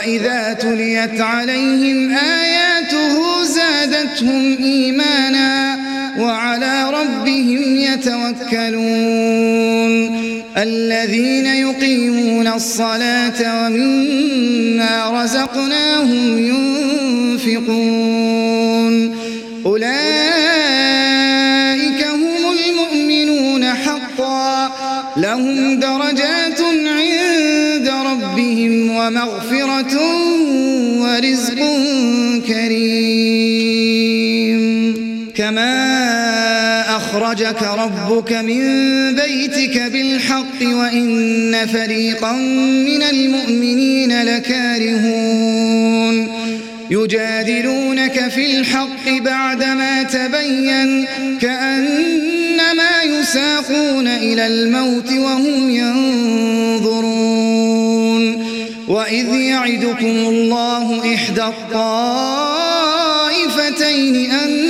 وإذا تليت عليهم آياته زادتهم إيمانا وعلى ربهم يتوكلون. الذين يقيمون الصلاة ومما رزقناهم ينفقون. أولئك هم المؤمنون حقا. لهم درجات عند ربهم ومغفرة أخرجك ربك من بيتك بالحق وإن فريقا من المؤمنين لكارهون. يجادلونك في الحق بعدما تبين كأنما يساقون إلى الموت وهم ينظرون. وإذ يعدكم الله إحدى الطائفتين لكم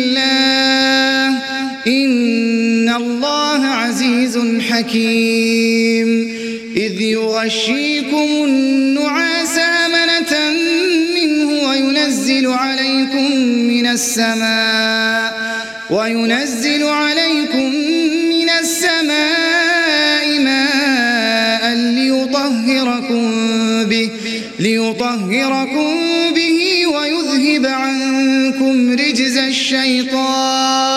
إن الله عزيز حكيم. إذ يغشيكم النعاس أمنة منه وينزل عليكم من السماء وينزل عليكم من السماء ماء ليطهركم به ليطهركم به ويذهب عنكم رجز الشيطان.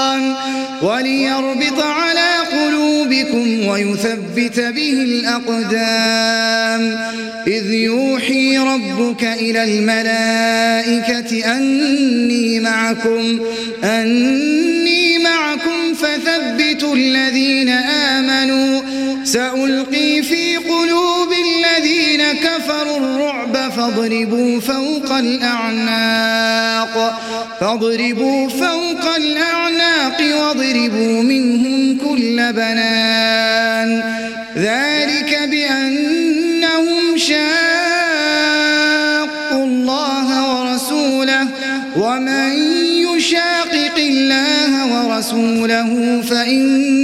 وليربط على قلوبكم ويثبت به الأقدام. إذ يوحي ربك إلى الملائكة أني معكم أني معكم فثبتوا الذين آمنوا. سألقي في قلوب الذين كفروا الرعب فاضربوا فوق الأعناق. فاضربوا فوق الأعناق واضربوا منهم كل بنان. ذلك بأنهم شاقوا الله ورسوله. ومن يشاقق الله ورسوله فإن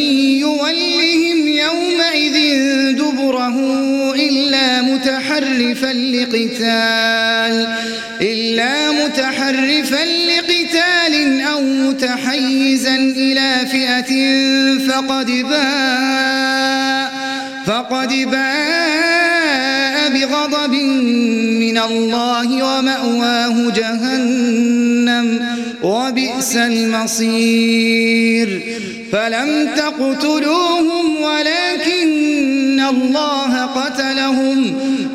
لقتال إلا متحرفا لقتال أو متحيزا إلى فئة فقد باء فقد باء بغضب من الله ومأواه جهنم وبئس المصير. فلم تقتلوهم ولكن الله قتلهم.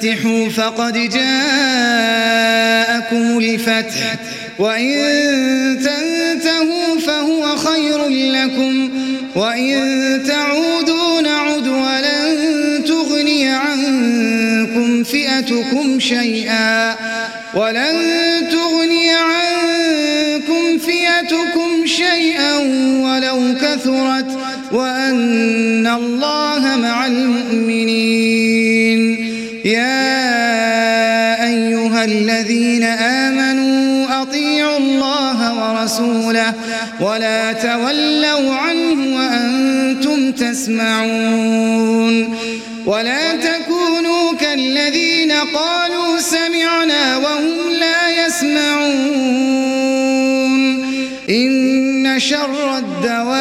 تستفتحوا فقد جاءكم الفتح. وإن تنتهوا فهو خير لكم. وإن تعودوا نعد ولن تغني عنكم فئتكم شيئا. ولن تغني عنكم فئتكم شيئا ولو كثرت. وأن الله مع المؤمنين. ولا تولوا عنه وأنتم تسمعون ولا تكونوا كالذين قالوا سمعنا وهم لا يسمعون إن شر الدواب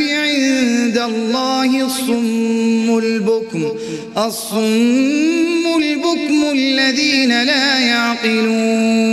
عند الله الصم البكم الصم البكم الذين لا يعقلون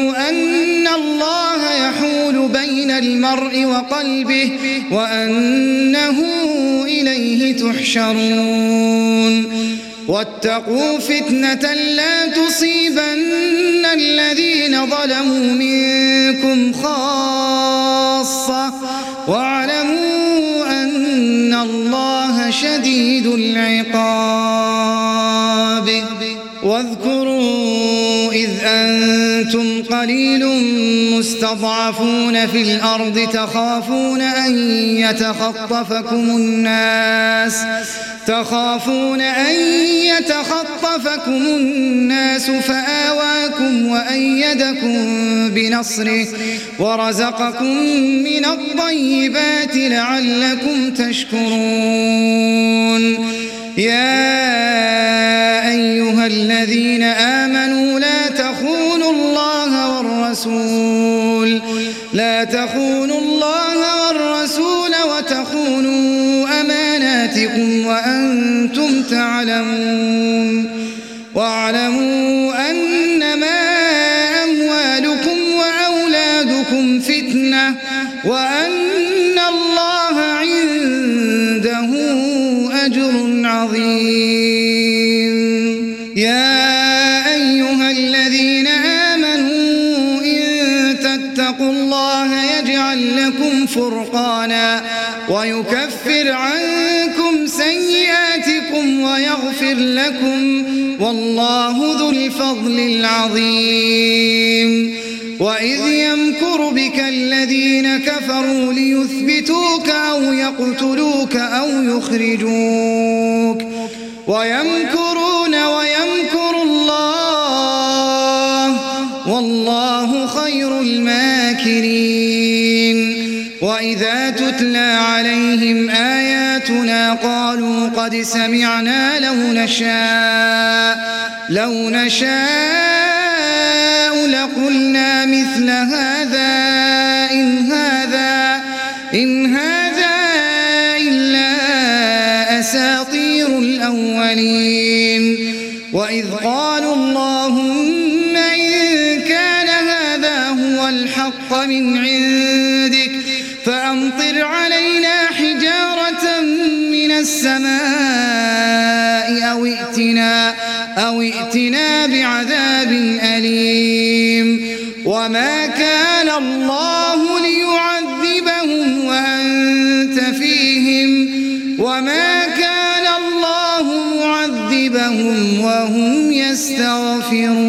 المرء وقلبه وأنه إليه تحشرون. واتقوا فتنة لا تصيبن الذين ظلموا منكم خاصة. واعلموا أن الله شديد العقاب. واذكروا إذ أنتم قليل مستضعفون في الأرض تخافون أن يتخطفكم الناس تخافون أن يتخطفكم الناس فآواكم وأيدكم بنصره ورزقكم من الطيبات لعلكم تشكرون يا ويغفر لكم والله ذو الفضل العظيم. وإذ يمكر بك الذين كفروا ليثبتوك أو يقتلوك أو يخرجوك. ويمكرون ويمكر الله والله خير الماكرين. وإذا تتلى عليهم آياتنا قالوا قد سمعنا لو نشاء لو نشاء لقلنا مثل هذا إن هذا إن هذا إلا أساطير الأولين. وإذ قالوا اللهم إن كان هذا هو الحق من عندك السماء أو ائتنا, أو ائتنا بعذاب أليم. وما كان الله ليعذبهم وأنت فيهم. وما كان الله معذبهم وهم يستغفرون.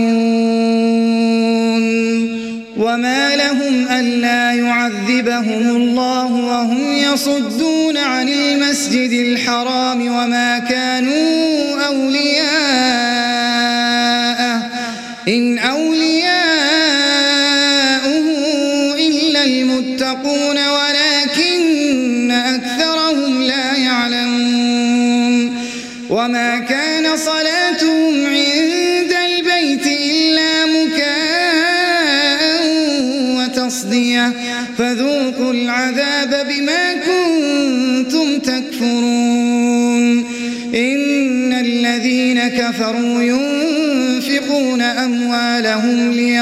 وما لهم ألا يعذبهم الله وهم يصدون عن المسجد الحرام وما كانوا أولياءه. إن أولياؤه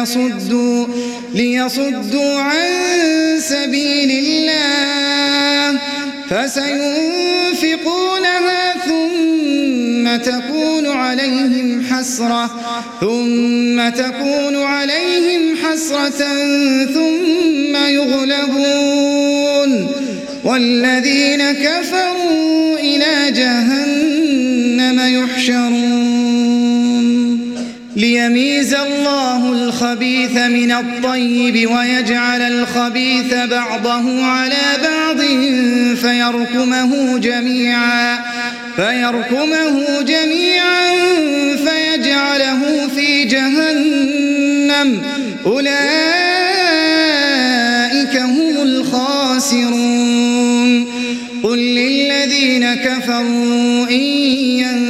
ليصدوا, ليصدوا عن سبيل الله. فسينفقونها ثم تكون عليهم حسرة ثم تكون عليهم حسرة ثم يغلبون. والذين كفروا إلى جهنم يحشرون. ليميز الله الخبيث من الطيب ويجعل الخبيث بعضه على بعض فيركمه جميعا فيركمه جميعا فيجعله في جهنم. أولئك هم الخاسرون. قل للذين كفروا إن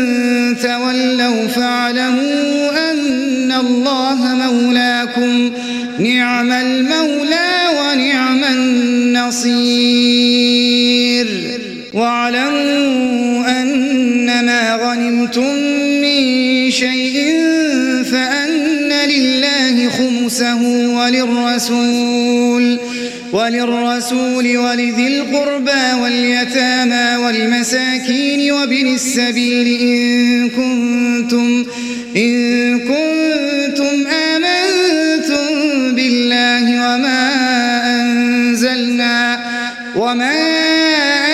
نعم المولى ونعم النصير. واعلموا أن ما غنمتم من شيء فأن لله خمسه وللرسول وللرسول ولذي القربى واليتامى والمساكين وابن السبيل إن كنتم إن كنتم وما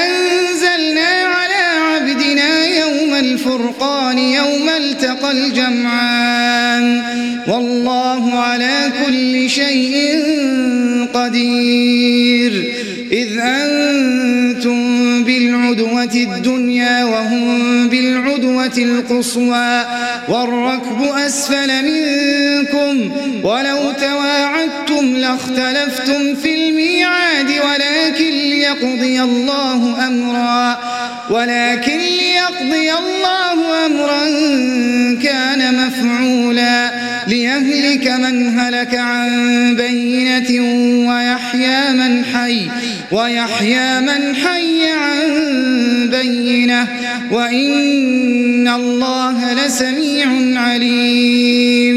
أنزلنا على عبدنا يوم الفرقان يوم التقى الجمعان والله على كل شيء قدير إذ أنتم بالعدوة الدنيا وهم بالعدوة القصوى والركب أسفل منكم ولو تواعدتم لاختلفتم في الميعاد ليقضي الله أمرا ولكن ليقضي الله أمرا كان مفعولا. ليهلك من هلك عن بينة ويحيى من حي ويحيى من حي عن بينة. وإن الله لسميع عليم.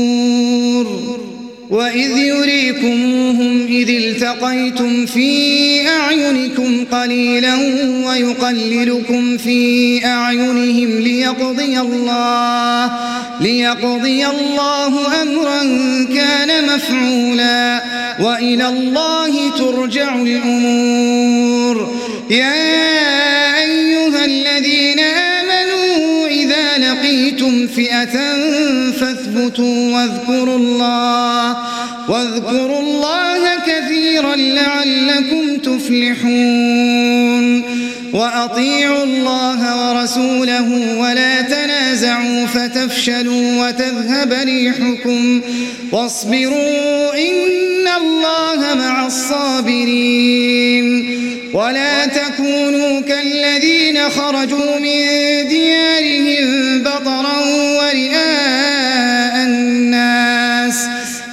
وإذ يريكموهم إذ التقيتم في أعينكم قليلا ويقللكم في أعينهم ليقضي الله ليقضي الله أمرا كان مفعولا وإلى الله ترجع الأمور يا أيها الذين آمنوا إذا لقيتم فئة فاثبتوا واذكروا الله. واذكروا الله كثيرا لعلكم تفلحون. وأطيعوا الله ورسوله ولا تنازعوا فتفشلوا وتذهب ريحكم. واصبروا إن الله مع الصابرين. ولا تكونوا كالذين خرجوا من ديارهم بطرا ورئاء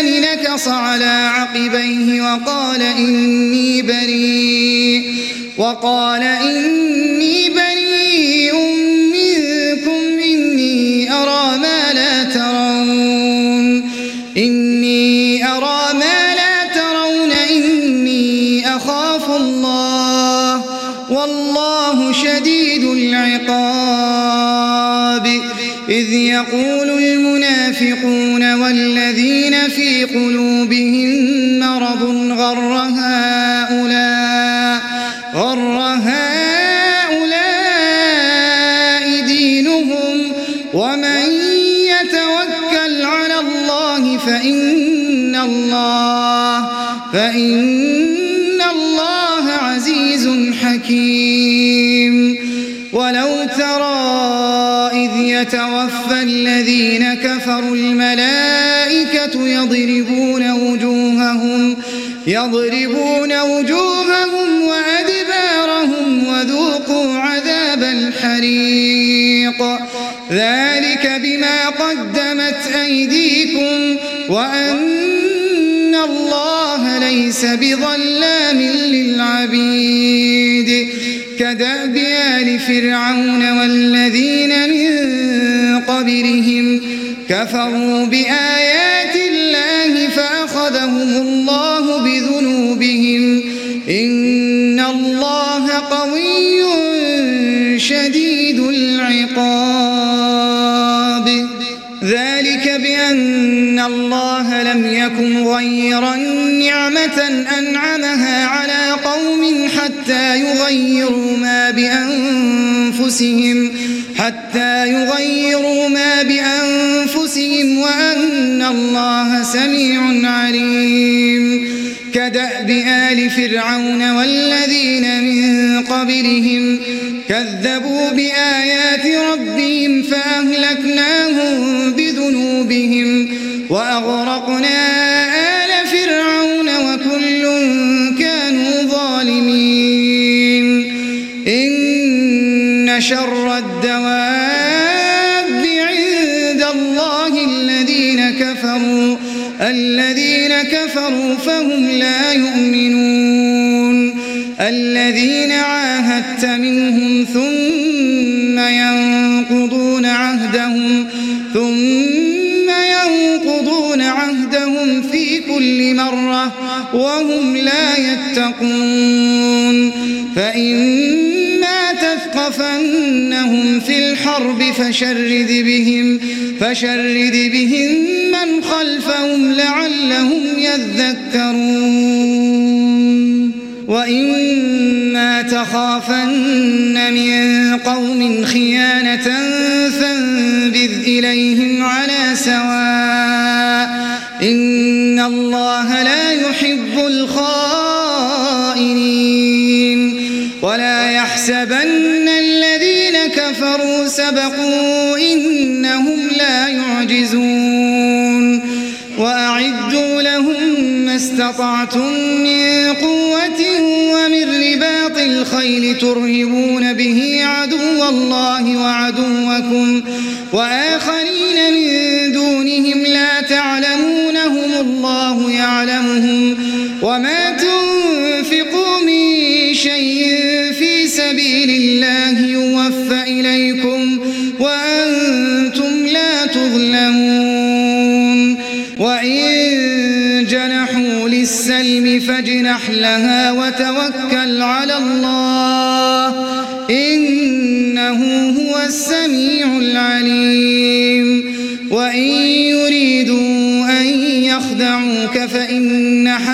الفئتان نكص على عقبيه وقال إني بريء وقال إني بريء منكم إني أرى ما لا ترون إني أرى ما لا ترون إني أخاف الله والله شديد العقاب إذ يقول المنافقون والذين في قلوبهم مرض غر هؤلاء غر هؤلاء دينهم. ومن يتوكل على الله فإن الله فإن الله عزيز حكيم. ولو ترى إذ يتوفى الذين كفروا الملائكة يضربون وجوههم يضربون وجوههم وأدبارهم وذوقوا عذاب الحريق. ذلك بما قدمت أيديكم وأن الله ليس بظلام للعبيد. كدأب آل فرعون والذين من قبلهم كفروا بآيات الله فأخذهم الله بذنوبهم. إن الله قوي شديد العقاب. ذلك بأن الله لم يكن غيرا نعمة أنعمها على قوم حتى يغيروا ما بأنفسهم حتى يغيروا ما بأنفسهم. الله سميع عليم. كدأب آل فرعون والذين من قبلهم كذبوا بآيات ربهم فأهلكناهم بذنوبهم وأغرقنا آل فرعون وكل كانوا ظالمين. إن شر الدواب وهم لا يتقون. فإما تثقفنهم في الحرب فشرد بهم فشرد بهم من خلفهم لعلهم يذكرون. وإما تخافن من قوم خيانة فانبذ إليهم على سواء إن الله لا يحب الخائنين ولا يحسبن الذين كفروا سبقوا إنهم لا يعجزون وأعدوا لهم ما استطعتم من قوة ومن رباط الخيل ترهبون به عدو الله وعدوكم وآخرين من دونهم لا تعلمونهم الله يعلمهم وما تنفقوا من شيء في سبيل الله يوفى إليكم وأنتم لا تظلمون وإن جنحوا للسلم فاجنح لها وتوكل على الله إنه هو السميع العليم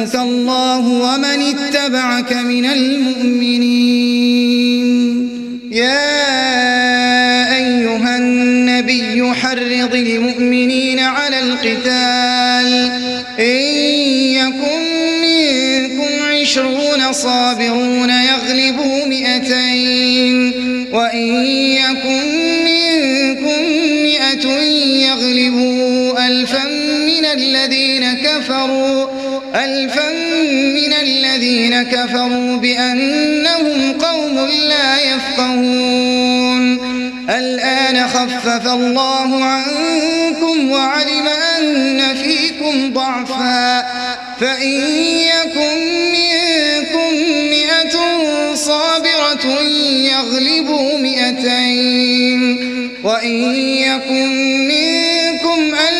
حسبك الله ومن اتبعك من المؤمنين. يا أيها النبي حرض المؤمنين على القتال. إن يكن منكم عشرون صابرون يغلبوا مئتين. وإن يكن منكم يغلبوا ألفا من الذين كفروا. ألفا من الذين كفروا بأنهم قوم لا يفقهون. الآن خفف الله عنكم وعلم أن فيكم ضعفا. فإن يكن منكم مئة صابرة يغلبوا مئتين. وإن يكن منكم ألف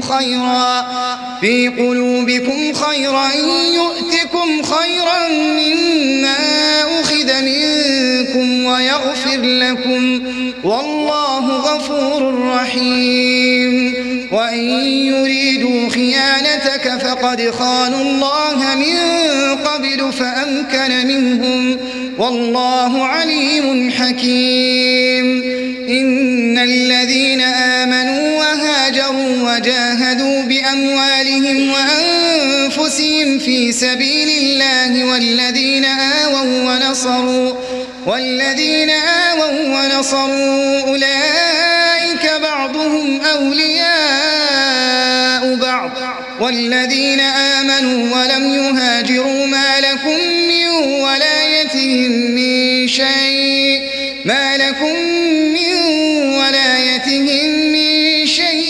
قلوبكم خيرا. في قلوبكم خيرا يؤتكم خيرا مما أخذ منكم ويغفر لكم. والله غفور رحيم. وإن يريدوا خيانتك فقد خانوا الله من قبل فأمكن منهم. والله عليم حكيم. إن الذين آمنوا بأموالهم وأنفسهم في سبيل الله والذين آووا ونصروا والذين آووا ونصروا أولئك بعضهم أولياء بعض والذين آمنوا ولم يهاجروا ما لكم من ولايتهم من شيء ما لكم من ولايتهم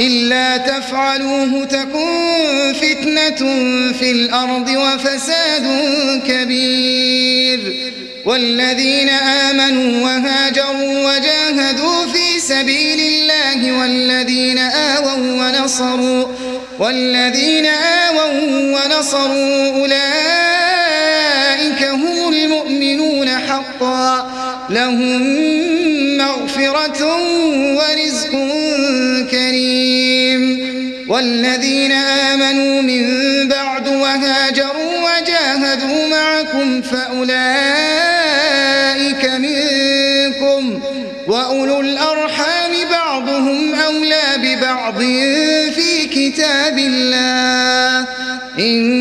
إلا تفعلوه تكن فتنة في الأرض وفساد كبير. والذين آمنوا وهاجروا وجاهدوا في سبيل الله والذين آووا ونصروا والذين آووا ونصروا أولئك هم المؤمنون حقا. لهم مغفرة ورزق والذين آمنوا من بعد وهاجروا وجاهدوا معكم فأولئك منكم وأولو الأرحام بعضهم أولى ببعض في كتاب الله. إن